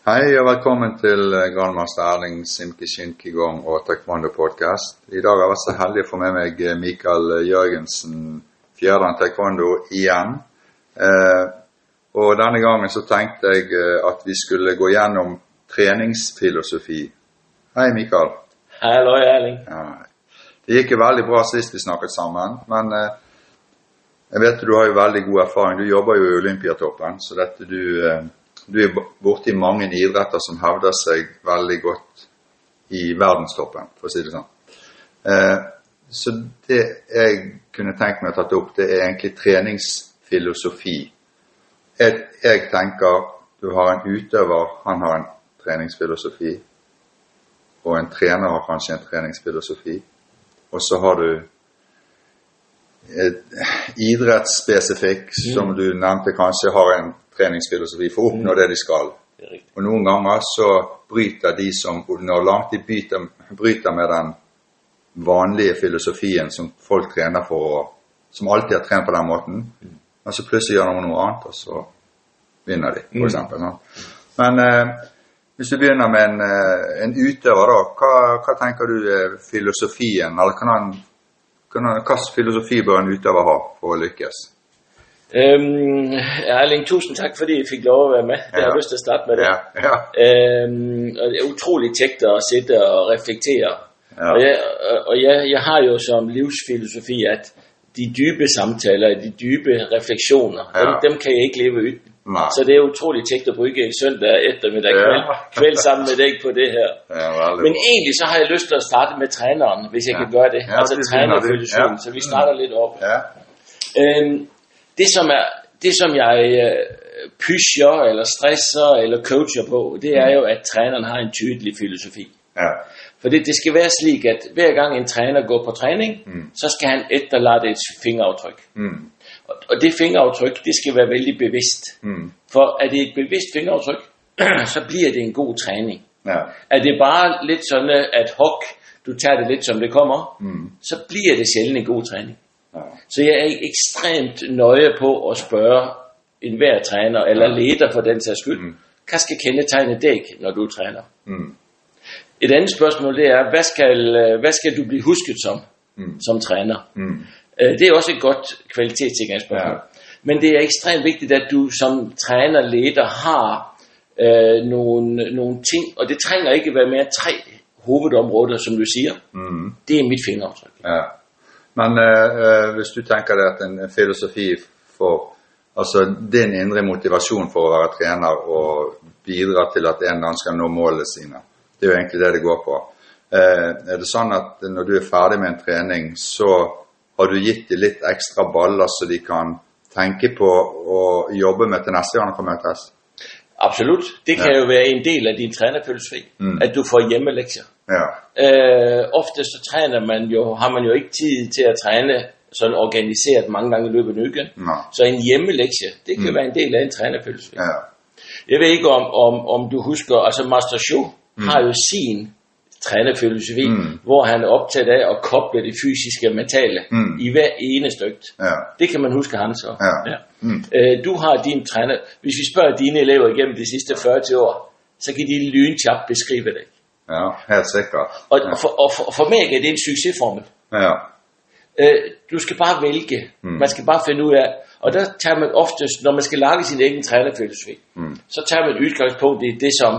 Hei og velkommen til eh, Grandmaster Erling Simki Shinkigong og Taekwondo Podcast. I dag har jeg vært så heldig å få med meg eh, Mikael Jørgensen, Fjærdan Taekwondo, igjen. Eh, og denne gangen så tenkte jeg eh, at vi skulle gå gjennom treningsfilosofi. Hei, Mikael. Hallo, Erling. Ja. Det gikk jo veldig bra sist vi snakket sammen, men eh, jeg vet du har jo veldig god erfaring. Du jobber jo i Olympiatoppen, så dette du eh, du er borti mange idretter som hevder seg veldig godt i verdenstoppen, for å si det sånn. Eh, så det jeg kunne tenkt meg å tatt opp, det er egentlig treningsfilosofi. Jeg, jeg tenker du har en utøver, han har en treningsfilosofi. Og en trener har kanskje en treningsfilosofi. Og så har du idrettsspesifikk, mm. som du nevnte kanskje har en treningsfilosofi for å oppnå mm. det de skal. Og noen ganger så bryter de som langt de bryter, bryter med den vanlige filosofien som folk trener for, som alltid har trent på den måten, mm. men så plutselig gjør de noe annet, og så vinner de, f.eks. Mm. Men eh, hvis du begynner med en, eh, en utøver, da, hva, hva, tenker du er filosofien, eller kan han hvilken filosofi bør en utøver ha for å lykkes? Øhm, Erling, tusind tak, fordi jeg fik lov at være med. Det ja. har jeg lyst til at starte med det. Ja. Ja. Øhm, og det er utroligt tægt at sidde og reflektere. Ja. Og, jeg, og jeg, jeg har jo som livsfilosofi, at de dybe samtaler, de dybe refleksioner, ja. dem, dem kan jeg ikke leve uden. Nej. Så det er utroligt tægt at bruge en søndag eftermiddag ja. kvæld, kvæld sammen med dig på det her. Ja, Men egentlig så har jeg lyst til at starte med træneren, hvis jeg ja. kan gøre det. Ja, altså det trænerfilosofien, ja. så vi starter lidt op. Ja. Øhm, det, som er, det som jeg øh, pusher, eller stresser, eller coacher på, det er jo, at træneren har en tydelig filosofi. Ja. For det, det skal være slik, at hver gang en træner går på træning, mm. så skal han efterlade et fingeraftryk. Mm. Og, og det fingeraftryk, det skal være vældig bevidst. Mm. For er det et bevidst fingeraftryk, så bliver det en god træning. Ja. Er det bare lidt sådan at hoc, du tager det lidt som det kommer, Mm. så bliver det sjældent en god træning. Ja. Så jeg er ekstremt nøje på at spørge enhver træner, eller leder for den sags skyld, Mm. hvad skal kendetegne dig, når du træner? Mm. Et andet spørgsmål det er, hvad skal, øh, hvad skal du blive husket som, Mm. som træner? Mm. Øh, Det er også et godt kvalitetssikringsspørgsmål. Ja. Men det er ekstremt vigtigt, at du som træner, leder har øh, nogle, nogle ting, og det trænger ikke være mere end tre hovedområder, som du siger. Mm. Det er mit fingeraftryk. Ja. Men eh, eh, hvis du tenker deg at en filosofi for altså din indre motivasjon for å være trener og bidra til at en dag skal nå målene sine, det er jo egentlig det det går på. Eh, er det sånn at når du er ferdig med en trening, så har du gitt dem litt ekstra baller så de kan tenke på å jobbe med til neste gang de kommer møtes? Absolut. Det kan Ja. jo være en del af din trænerfilosofi, Mm. at du får hjemmelektier. Ja. Øh, ofte så træner man jo, har man jo ikke tid til at træne sådan organiseret mange gange i løbet af en uge. Nej. Så en hjemmelektie, det kan Mm. være en del af en trænerfilosofi. Ja. Jeg ved ikke om, om, om du husker, altså Master Show mm. har jo sin trænerfilosofi, Mm. hvor han er optaget af at koble det fysiske og mentale Mm. i hver ene stykke. Ja. Det kan man huske han så. Ja. Mm. Øh, du har din træner, hvis vi spørger dine elever igennem de sidste 40 år, så kan de lynchap beskrive det. Ja, helt sikkert. Og, Ja. og, for, og for, for mig er det en succesformel. Ja. Øh, du skal bare vælge. Mm. Man skal bare finde ud af. Og der tager man oftest, når man skal lage sin egen trænerfilosofi, Mm. så tager man udgangspunkt i det, som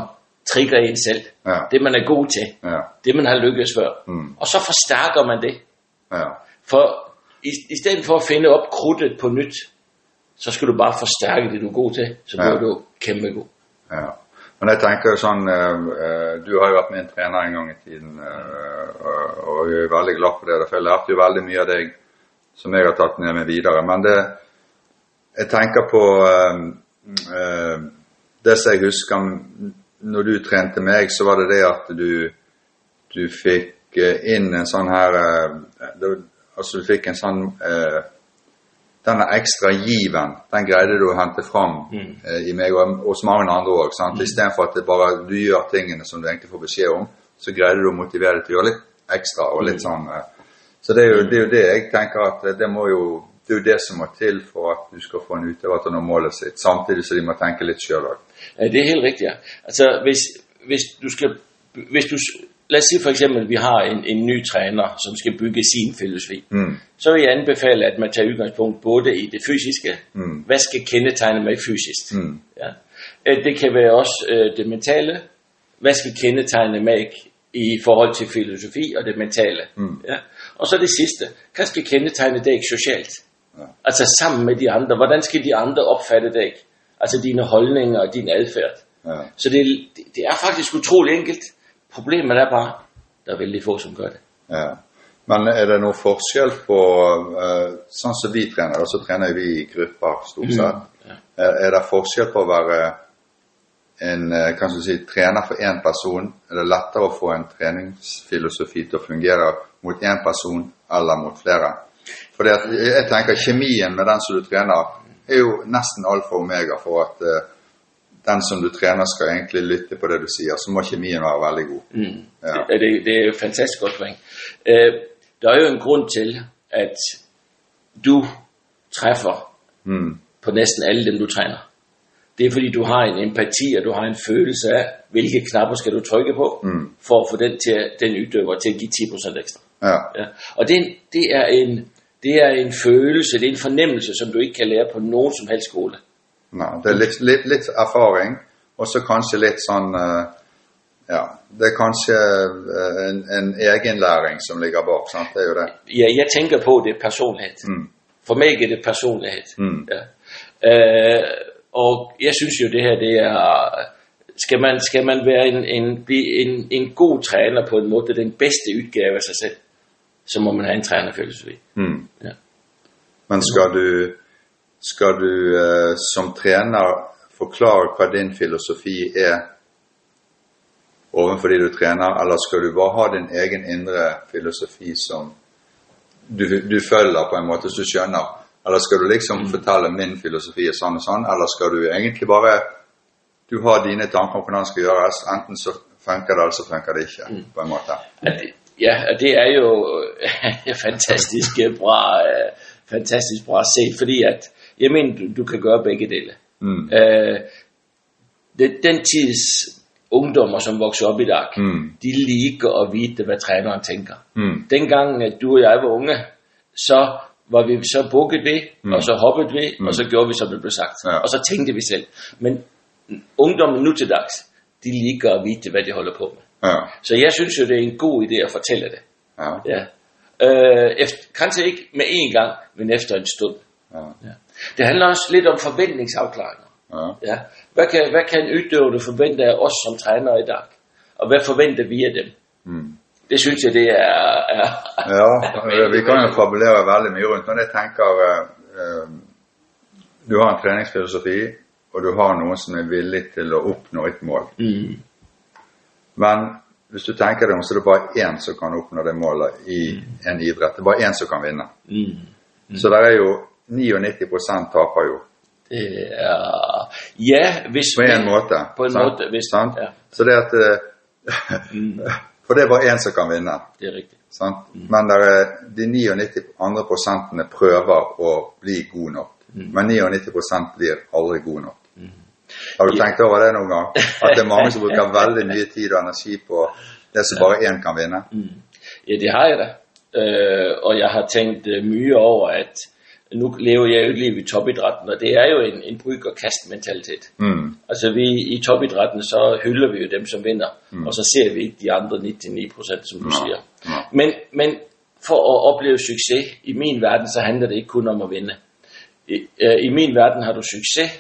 trigger en selv. Ja. Det, man er god til. Ja. Det, man har lykkes før. Mm. Og så forstærker man det. Ja. For i, i stedet for at finde op krudtet på nyt, så skal du bare forstærke det, du er god til. Så Ja. bliver du kæmpe god. Ja. Men jeg tenker jo sånn eh, eh, Du har jo vært min trener en gang i tiden, eh, og, jeg er veldig glad for det. For jeg lærte jo veldig mye av deg som jeg har tatt med meg videre. Men det Jeg tenker på eh, eh, Det som jeg husker når du trente meg, så var det det at du du fikk eh, inn en sånn her eh, det- Altså du fikk en sånn eh, denne ekstra given, den greide du å hente fram Mm. eh, i meg og hos mange andre òg. Mm. Istedenfor at det bare du gjør tingene som du egentlig får beskjed om, så greide du å motivere deg til å gjøre litt ekstra. og litt sånn. Eh. Så det er, jo, det er jo det jeg tenker at eh, det må jo det er jo det som må til for at du skal få en utøver til å nå målet sitt, samtidig som de må tenke litt sjøl òg. Ja, det er helt rigtigt, ja. Altså, hvis, hvis du skal, hvis du, lad os sige for eksempel, at vi har en, en ny træner, som skal bygge sin filosofi. Mm. Så vil jeg anbefale, at man tager udgangspunkt både i det fysiske, Mm. hvad skal kendetegne mig fysisk. Mm. Ja. Øh, Det kan være også øh, det mentale, hvad skal kendetegne mig i forhold til filosofi og det mentale. Mm. Ja. Og så det sidste, hvad skal kendetegne dig socialt? Ja. Altså sammen med de andre, hvordan skal de andre opfatte dig? Altså dine holdninger og din adfærd. Ja. Så det, det, det er faktisk utrolig enkelt. Problemet er bare, der er vældig få, som gør det. Ja. Men er det noe forskjell på eh, Sånn som vi trener, og så trener vi i grupper stort sett. Ja. Er, er det forskjell på å være en eh, kan du si, trener for én person? Er det lettere å få en treningsfilosofi til å fungere mot én person eller mot flere? For jeg tenker kjemien med den som du trener, er jo nesten alfa og omega for at eh, den som du trener skal egentlig lytte på det du sier. Så må kjemien være veldig god. Mm. Ja. Det, det, det er et fantastisk godt poeng. Øh, der er jo en grund til, at du træffer Mm. på næsten alle dem, du træner. Det er fordi, du har en empati, og du har en følelse af, hvilke knapper skal du trykke på, Mm. for at få den, til, den udøver til at give 10% ekstra. Ja. Ja. Og det, det, er en, det er en følelse, det er en fornemmelse, som du ikke kan lære på nogen som helst skole. Nei, det er litt, litt, litt erfaring, og så kanskje litt sånn eh, Ja, det er kanskje eh, en, en egenlæring som ligger bak. sant? Det er jo det. Ja, jeg tænker på, det er personlighed. Mm. For mig er det personlighed. Mm. Ja. Øh, og jeg synes jo, det her, det er... Skal man, skal man være en, en, en, en god træner på en måde, den bedste udgave af sig selv, så må man have en trænerfilosofi. Mm. Ja. Men skal du, skal du eh, som trener forklare hva din filosofi er overfor de du trener, eller skal du bare ha din egen indre filosofi som du, du følger på en måte, så du skjønner? Eller skal du liksom fortelle min filosofi er sånn og sånn, eller skal du egentlig bare Du har dine tanker om hvordan det skal gjøres, enten så funker det, eller så funker det ikke, på en måte. Det, ja, og det er jo fantastisk bra, øh, fantastisk bra set, fordi at, jeg mener, du, du kan gøre begge dele. Mm. Øh, det, den tids ungdommer, som vokser op i dag, Mm. de liker at vide, hvad træneren tænker. Mm. Dengang at du og jeg var unge, så var vi så bukket ved, mm. og så hoppet ved, mm. og så gjorde vi, som det blev sagt. Ja. Og så tænkte vi selv. Men ungdommen nu til dags, de liker at vide, hvad de holder på med. Ja. Så jeg synes jo, det er en god idé at fortælle det. Ja. Ja. Øh, efter, kanskje ikke med én gang, men efter en stund. Ja. Ja. Det handler også lidt om forventningsafklaringer. Ja. Ja. Hvad, kan, hvad kan en udøvende forvente af os som trænere i dag? Og hvad forventer vi af dem? Mm. Det synes jeg, det er... er Ja, vi kan jo fabulere veldig mye rundt. Men jeg tenker eh, eh, Du har en treningsfilosofi, og du har noen som er villig til å oppnå et mål. mm, Men hvis du tenker deg om, så er det bare én som kan oppnå det målet i en idrett. Det er bare én som kan vinne. mm. Så der er jo 99% taper jo, Det er... Ja, hvis på en måte. På en sant? måte, hvis... Sant? Ja, Så det at eh, mm, For det er bare én som kan vinne. det er rigtigt. Sant? Men der er, de 99 andre prosentene prøver å bli gode nok. Men 99% blir aldri gode nok. Har du tenkt over det noen gang? At det er mange som bruker veldig mye tid og energi på det som bare én kan vinne? Ja, det har jeg da. Øh, og jeg har tænkt øh, mye over, at nu lever jeg jo et liv i topidrætten, og det er jo en, en bryg og kast mentalitet. Mm. Altså vi i topidrætten, så hylder vi jo dem, som vinder, mm. og så ser vi ikke de andre 99 procent, som du Nej, siger. nej. Men, men for at opleve succes, i min verden, så handler det ikke kun om at vinde. I, øh, i min verden har du succes,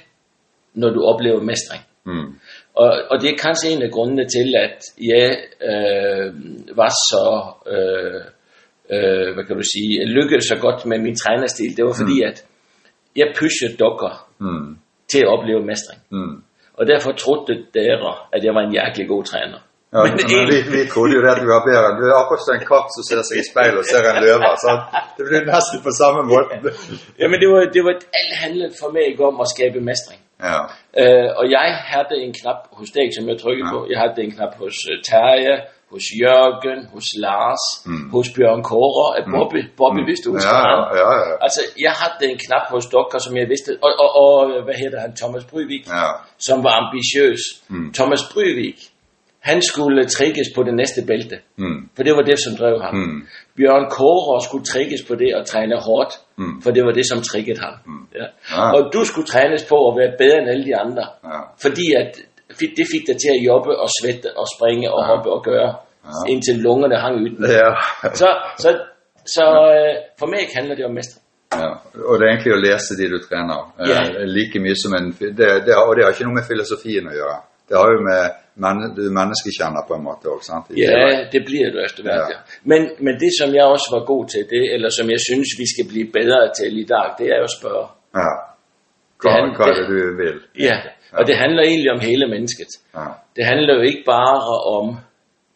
når du oplever mestring. Mm. Og, og det er kanskje en af grundene til, at jeg øh, var så, øh, øh, hvad kan du sige, lykkedes så godt med min trænerstil. Det var fordi, at jeg pushede dokker Mm. til at opleve mestring. Mm. Og derfor trodde dere, at jeg var en jæklig god træner. Ja, men vi, vi trodde jo det at vi var bedre. Akkurat som en katt som ser seg i speilet og ser en løve. sant? Det blir nesten på samme måte. Jamen det var, det var alt handlet for mig om at skabe mestring. Ja. Øh, og jeg havde en knap hos dig, som jeg trykkede Ja. på. Jeg havde en knap hos uh, Terje, hos Jørgen, hos Lars, Mm. hos Bjørn Kåre, og Bobby, Bobby, hvis du husker ja, ja, ja, ja. Altså, jeg havde en knap hos Dokker, som jeg vidste, og, og, og hvad hedder han, Thomas Bryvik, ja. som var ambitiøs. Mm. Thomas Bryvik, han skulle trikkes på det næste bælte, Mm. for det var det, som drev ham. Mm. Bjørn Kåre skulle trikkes på det og træne hårdt, Mm. for det var det, som trikkede ham. Ja. Ah. Og du skulle trænes på at være bedre end alle de andre, Ja. fordi at fi- det fik dig til at jobbe og svette og springe og Ja. hoppe og gøre, Ja. indtil lungerne hang ud. Ja. Så, så, så øh, for mig handler det om mestring. ja. Og det er egentlig å lese de du trener. eh, Ja. like mye som en det, det, Og det har ikke noe med filosofien å gjøre. Det har jo med men, du er menneskekjenner på en måte òg, sant? Ja, det bliver du efter hvert, Ja. ja. Men, men det, som jeg også var god til, det, eller som jeg synes, vi skal blive bedre til i dag, det er jo at spørge. Ja. Det er- hva er det du vil? Ja, og det handler egentlig om hele mennesket. Ja. Det handler jo ikke bare om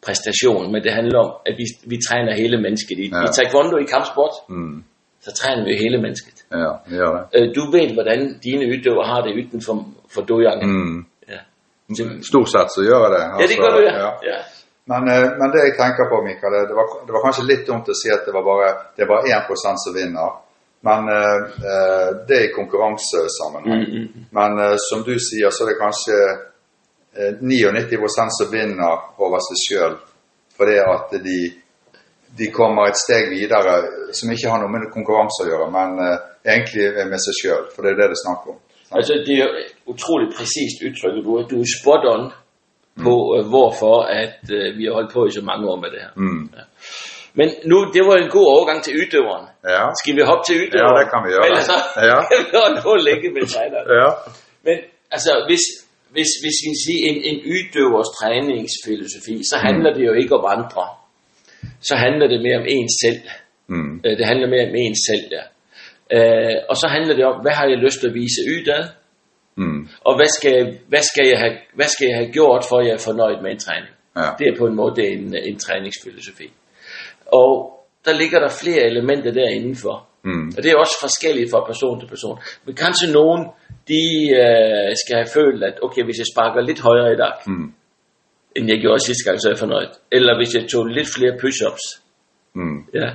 præstation, men det handler om, at vi, vi træner hele mennesket. I, Ja. I taekwondo, i kampsport, Mm. så træner vi hele mennesket. Ja, det. Øh, Du ved, hvordan dine udøver har det uden for, for dojangen. Mm. Ja. Stort sett så gjør jeg det. ja, det gør du, ja. ja. ja. Men, eh, men det jeg tenker på, Mikael, det, det, var, det var kanskje litt dumt å si at det var bare, det bare 1 som vinner. Men eh, eh, det er i konkurransesammenheng. Mm, mm, Men eh, som du sier, så er det kanskje eh, 99 som vinner over seg sjøl. Fordi at de, de kommer et steg videre som ikke har noe med konkurranse å gjøre, men egentlig med seg sjøl. For det er det det er snakk om. Altså, det er jo utroligt præcist udtryk, du, du er spot on på, øh, hvorfor at vi har holdt på i så mange år med det her. Mm. Men nu, det var en god overgang til ydøveren. Ja. Skal vi hoppe til ydøveren? Ja, kan vi gøre. Ellers så Ja. kan vi på længe med træner. ja. Men altså, hvis, hvis, hvis vi siger en, en ydøvers træningsfilosofi, så handler det jo ikke om andre. Så handler det mere om en selv. Mm. Øh, Det handler mere om en selv, ja. Øh, og så handler det om, hvad har jeg lyst til at vise ydad? Mm. Og hvad skal, jeg, hvad, skal jeg have, hvad skal jeg have gjort, for at jeg er fornøjet med en træning? Ja. Det er på en måde en, en træningsfilosofi. Og der ligger der flere elementer derindenfor. Mm. Og det er også forskelligt fra person til person. Men kanskje nogen, de øh, skal have følt, at okay, hvis jeg sparker lidt højere i dag, Mm. end jeg gjorde sidste gang, så er jeg fornøjet. Eller hvis jeg tog lidt flere push-ups. Mm. Ja.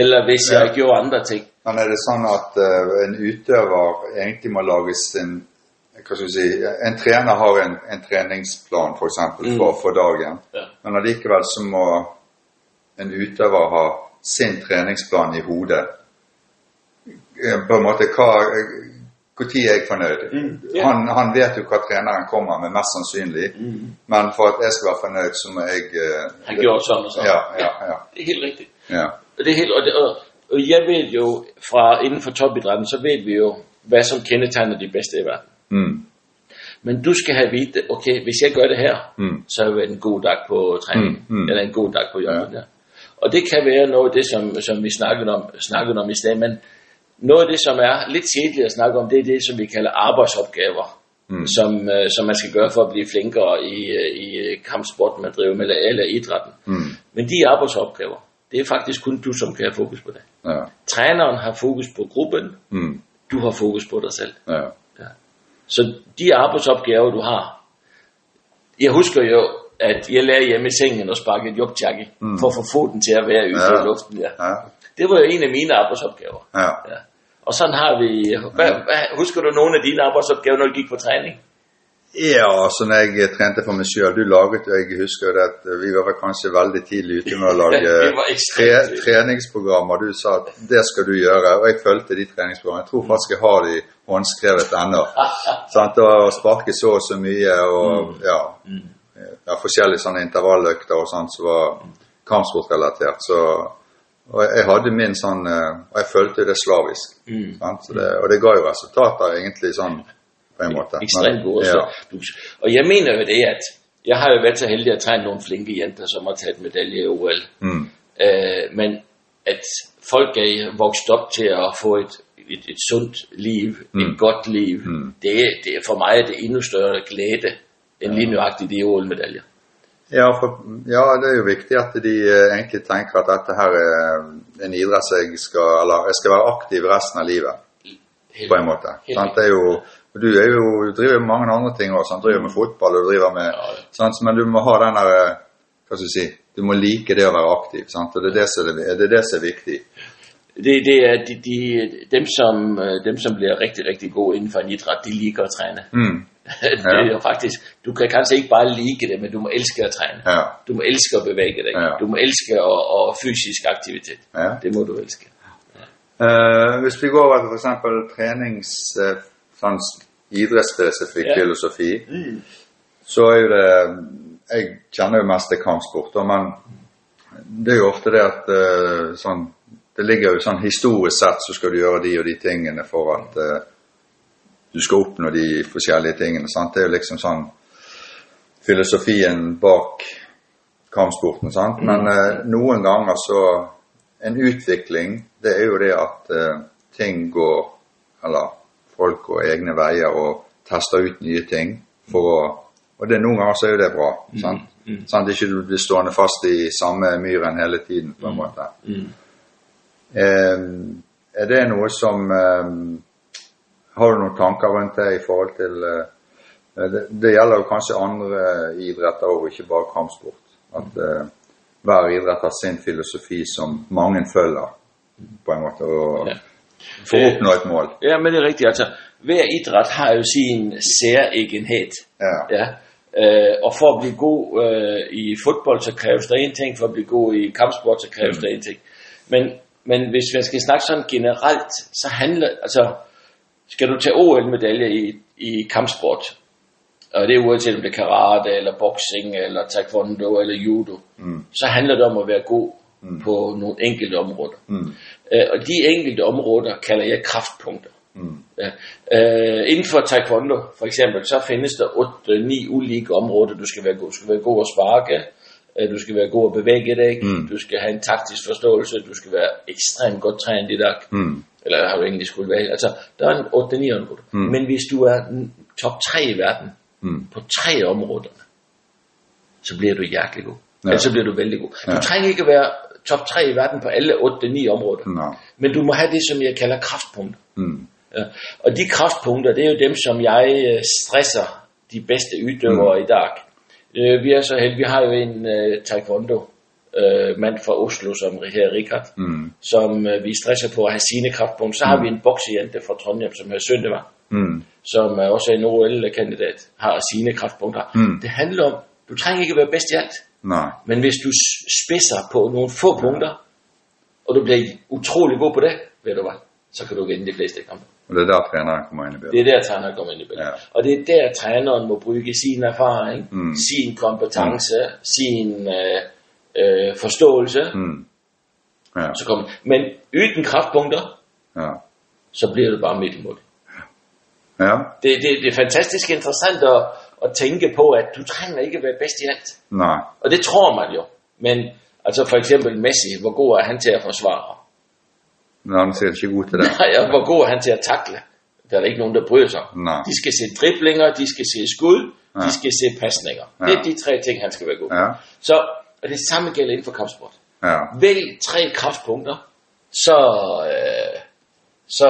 Eller hvis Ja. jeg gjorde andre ting. Men er det sånn at eh, en utøver egentlig må lage sin hva skal vi si, En trener har en, en treningsplan for, eksempel, Mm. for, for dagen. Ja. Men allikevel så må en utøver ha sin treningsplan i hodet. Eh, På en måte hva Når er jeg fornøyd? Mm, ja. han, han vet jo hva treneren kommer med, mest sannsynlig. Mm. Men for at jeg skal være fornøyd, så må jeg eh, Han gjorde sådan og sådan. Ja, ja, ja. Det er helt rigtigt. ja. Det er helt, og, det, og, og jeg ved jo, fra inden for topidrætten, så ved vi jo, hvad som kendetegner de bedste i verden. Mm. Men du skal have vide, okay, hvis jeg gør det her, Mm. så er det en god dag på træning, Mm, mm. eller en god dag på jobben. Ja. Og det kan være noget af det, som, som vi snakkede om, snakkede om i stedet, men noget af det, som er lidt kedeligt at snakke om, det er det, som vi kalder arbejdsopgaver, Mm. som, øh, som man skal gøre for at blive flinkere i, øh, i øh, kampsporten, man driver med, eller, eller idrætten. Mm. Men de arbejdsopgaver, det er faktisk kun du, som kan have fokus på det. Ja. Træneren har fokus på gruppen, Mm. du har fokus på dig selv. Ja. Ja. Så de arbejdsopgaver, du har, jeg husker jo, at jeg lærte hjemme i sengen og sparke et jobjakke, Mm. mm. for at få foten til at være ude Ja. i luften. Ja. Ja. Det var jo en af mine arbejdsopgaver. ja. Ja. Og sådan har vi... Hvad, hvad, husker du nogle af dine arbejdsopgaver, når du gik på træning? Ja, altså når jeg trente for meg sjøl Du laget jo, jeg husker at vi var kanskje veldig tidlig ute med å lage ekstremt tre, treningsprogrammer. Du sa at det skal du gjøre, og jeg fulgte de treningsprogrammene. Jeg tror faktisk jeg har de håndskrevet ennå. Sant, og sparke så og så mye, og ja, ja forskjellige sånne intervalløkter og sånt som var kampsportrelatert. Så og jeg hadde min sånn eh, Og jeg fulgte det slavisk. Mm. Sant? Så det, og det ga jo resultater, egentlig, sånn på en måte. Ekstremt gode. Ja. Og jeg mener jo det, at jeg har jo været så heldig at træne nogle flinke jenter, som har taget medalje i OL. Mm. Øh, men at folk er vokset op til at få et, et, et sundt liv, mm. et godt liv, Mm. det, det er for mig det endnu større glæde end lige nøjagtigt de OL-medaljer. Ja, for, ja, det er jo viktig at de eh, egentlig tenker at dette her er en idrett som jeg skal Eller jeg skal være aktiv resten av livet, Helt, på en måte. Helt Sant? Det er jo du er jo, du driver med mange andre ting også. Du driver med fotball, og du driver med Ja, ja. sant? Men du må ha den der eh, Hva skal jeg si Du må like det å være aktiv. Sant? Og det er det som er, det er, det som er viktig. Det, det er de, de, dem, som, dem, som bliver rigtig, rigtig gode inden for en idræt, de liker at træne. Mm. det er jo faktisk, du kan kanskje ikke bare like det, men du må elske at træne. Ja. Du må elske at bevæge dig. Ja. Du må elske og, og fysisk aktivitet. ja. Det må du elske. Eh, hvis vi går over til trenings... eh, sånn idrettsspesifikk Ja. filosofi, så er jo det Jeg kjenner jo mest til kampsport, da, men det er jo ofte det at eh, sånn Det ligger jo sånn historisk sett så skal du gjøre de og de tingene for at eh, du skal oppnå de forskjellige tingene. Sant? Det er jo liksom sånn filosofien bak kampsporten. Sant? Men eh, noen ganger så En utvikling, det er jo det at eh, ting går Eller folk går egne veier og tester ut nye ting for å Og det noen ganger så er jo det bra. Sant? Sant? Ikke du blir stående fast i samme myren hele tiden, på en måte. Mm. Eh, er det noe som eh, Har du noen tanker rundt det i forhold til eh, det, det gjelder jo kanskje andre idretter og ikke bare kampsport. At eh, hver idrett har sin filosofi som mange følger, på en måte, og Ja. for å oppnå et mål. Ja, men det er rigtigt. Altså, hver idræt har jo sin særegenhed. Ja. Ja. Øh, og for at blive god øh, i fodbold, så kræves der en ting. For at blive god i kampsport, så kræves der en ting. Men, men hvis man skal snakke sådan generelt, så handler, altså, skal du tage OL-medalje i, i kampsport, og det er uanset om det er karate, eller boxing, eller taekwondo, eller judo, Mm. så handler det om at være god på nogle enkelte områder. Mm. Øh, og de enkelte områder kalder jeg kraftpunkter. Mm. Ja. Øh, inden for taekwondo, for eksempel, så findes der 8-9 ulike områder, du skal være god. Du skal være god at sparke, du skal være god at bevæge dig, Mm. du skal have en taktisk forståelse, du skal være ekstremt godt trænet i dag, Mm. eller har du egentlig skulle være. Altså, der er en 8-9 områder. Mm. Men hvis du er top 3 i verden, Mm. på tre områder, så bliver du hjertelig god. Ja. Ja. Altså bliver du vældig god. Du Ja. trænger ikke at være top 3 i verden på alle 8-9 områder. Nej. Men du må have det, som jeg kalder kraftpunkter. Mm. Ja. Og de kraftpunkter, det er jo dem, som jeg øh, stresser de bedste udøvere mm. i dag. Øh, vi er så heldige, vi har jo en uh, taekwondo øh, mand fra Oslo, som her Richard, Mm. som øh, vi stresser på at have sine kraftpunkter. Så har vi en boksejente fra Trondheim, som hedder Søndevar, Mm. som er også en OL-kandidat, har sine kraftpunkter. Mm. Det handler om, du trænger ikke at være bedst i alt, Nej. men hvis du spidser på nogle få punkter, og du bliver utrolig god på det, ved du hvad, så kan du vinde de fleste kampe. Og det er der træneren kommer ind i Det billedet. er der, træneren kommer ind i billedet. Ja. Og det er der, træneren må bruge sin erfaring, Mm. sin kompetence, sin øh, øh, forståelse. Mm. Ja. Så kommer. Men uden kraftpunkter, Ja. så bliver det bare midt imod. Ja. Det, det, det er fantastisk interessant at, at tænke på, at du trænger ikke at være bedst i alt. Nej. Og det tror man jo. Men altså for eksempel Messi, hvor god er han til at forsvare? Men han ser ikke god til det. Nej, og hvor god er han til at takle? Der er ikke nogen, der bryder sig. Nej. De skal se driblinger, de skal se skud, Ja. de skal se pasninger. Ja. Det er de tre ting, han skal være god. Ja. Så og det samme gælder inden for kampsport. Ja. Vælg tre kraftpunkter, så, øh, så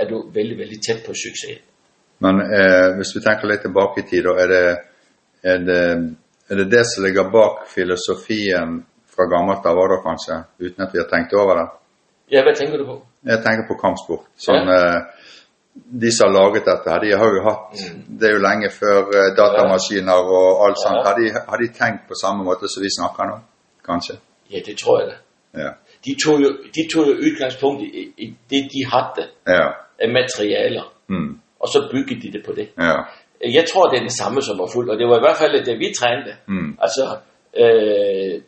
er du vældig, vældig tæt på succes. Men eh, hvis vi tenker litt tilbake i tid, er det, er det, er det det som ligger bak filosofien fra gammelt da, kanskje? Uten at vi har tenkt over det? Ja, hvad tænker du på? Jeg tenker på kampsport. Sånn, eh, de som har laget dette, her, de har jo hatt Det er jo lenge før eh, datamaskiner og alt Ja. sånt. Har de, har de tenkt på samme måte som vi snakker nå? Kanskje? Ja, det tror jeg da. Ja. De tog jo, de tog jo udgangspunkt i, i det, de havde Ja. af materialer, Mm. og så byggede de det på det. Ja. Jeg tror, det er det samme, som var fuldt, og det var i hvert fald det, vi trænede. Mm. Altså, øh,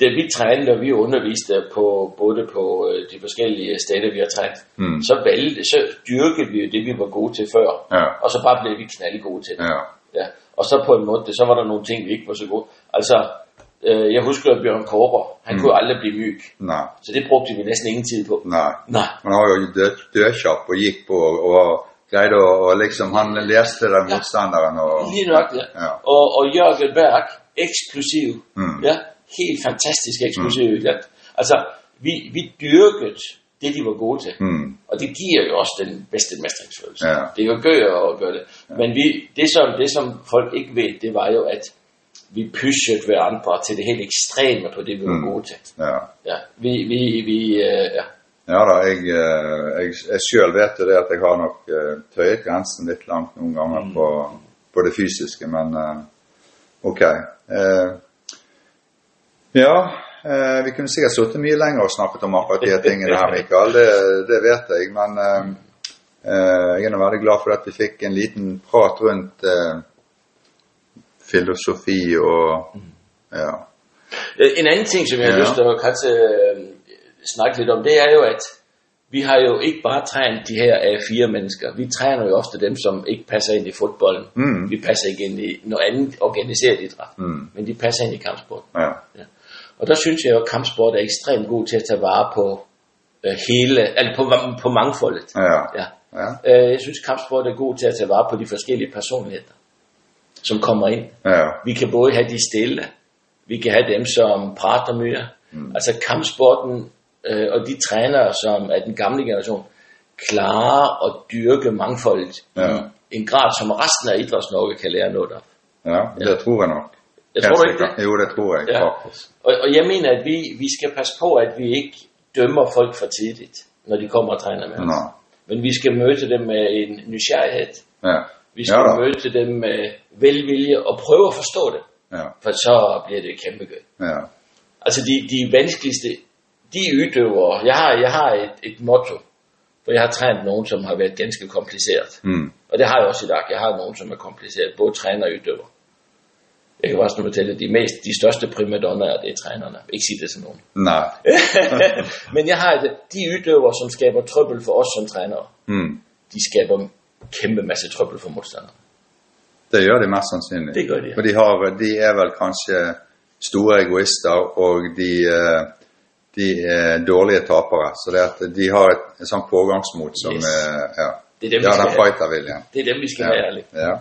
da vi trænede, og vi underviste på, både på øh, de forskellige steder, vi har trænet, Mm. så, valgte, så dyrkede vi jo det, vi var gode til før, Ja. og så bare blev vi knalde gode til det. Ja. Ja. Og så på en måde, så var der nogle ting, vi ikke var så gode. Altså, øh, jeg husker, at Bjørn Korber, han Mm. kunne aldrig blive myg, Nei. så det brugte vi næsten ingen tid på. Nei. Nej. Han var jo død, dødkjapp og gikk på og, og greide å og liksom Han leste den Ja. motstanderen og Lige nok, ja. Ja. Og, og Jørgen Berg, eksplosiv. Mm. Ja, helt fantastisk eksplosiv. Mm. Altså, vi, vi dyrkede det, de var gode til. Mm. Og det giver jo også den bedste mestringsfølelse. Ja. Det er jo gøy at gøre det. Men vi, det, som, det, som folk ikke ved, det var jo, at vi pushede hverandre til det helt ekstreme på det, vi var gode til. Ja. Ja, vi, vi, vi øh, ja. Ja da, jeg, eh, jeg, jeg vet jo det at jeg har nok eh, tøyet grensen litt langt noen ganger på, på det fysiske, men eh, ok. Eh, ja, eh, vi kunne sikkert sittet mye lenger og snakket om akkurat de tingene her, Mikael. Det, det vet jeg, men eh, eh, jeg er nå veldig glad for at vi fikk en liten prat rundt eh, filosofi og ja. En anden ting, som jeg har Ja. lyst til at kanskje øh, snakke lidt om, det er jo, at vi har jo ikke bare trænet de her A4-mennesker. Vi træner jo ofte dem, som ikke passer ind i fodbolden. Mm. Vi passer ikke ind i noget andet organiseret idræt. Mm. Men de passer ind i kampsport. ja. Ja. Og der synes jeg jo, at kampsport er ekstremt god til at tage vare på øh, hele, altså på, på mangfoldet. Ja. Ja. Ja. Øh, jeg synes, kampsport er god til at tage vare på de forskellige personligheder, som kommer ind. Ja. Vi kan både have de stille, vi kan have dem, som prater mere. Mm. Altså kampsporten øh, og de trænere, som er den gamle generation, klarer at dyrke mangfoldet Ja. i en grad, som resten af idræts-Norge kan lære noget af. ja, det tror jeg nok. Jeg tror du ikke det? Jo, det tror jeg Ja. faktisk. Og, og jeg mener, at vi, vi skal passe på, at vi ikke dømmer folk for tidligt, når de kommer og træner med os. Nej. Men vi skal møde dem med en nysgerrighed. Ja. Vi skal ja, da. møde dem med velvilje og prøve at forstå det. Ja. For så bliver det kæmpe godt. Ja. Altså de, de vanskeligste, de udøvere, jeg har, jeg har et, et motto, for jeg har trænet nogen, som har været ganske kompliceret. Mm. Og det har jeg også i dag. Jeg har nogen, som er kompliceret, både træner og udøver. Jeg kan også nu fortælle, at de, mest, de største primadonnaer, det er trænerne. Ikke sige det til nogen. Nej. Men jeg har et, de udøvere, som skaber trøbbel for os som trænere, Mm. de skaber kæmpe masse trøbbel for modstandere. Det gjør de mest sannsynlig. Det gør de, ja. For de, har, de er vel kanskje store egoister, og de, eh, de er dårlige tapere. Så det at de har et, et sånt pågangsmot som Yes. eh, ja. Det er dem, de vi skal den fighterviljen. Det er dem, vi skal Ja. have ærligt. ja.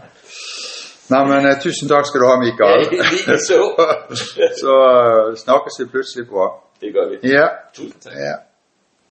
Nei, men eh, tusen takk skal du ha, Mikael. Lige så. så eh, snakkes vi plutselig på. Det gør vi. Ja. Tusind tak. ja.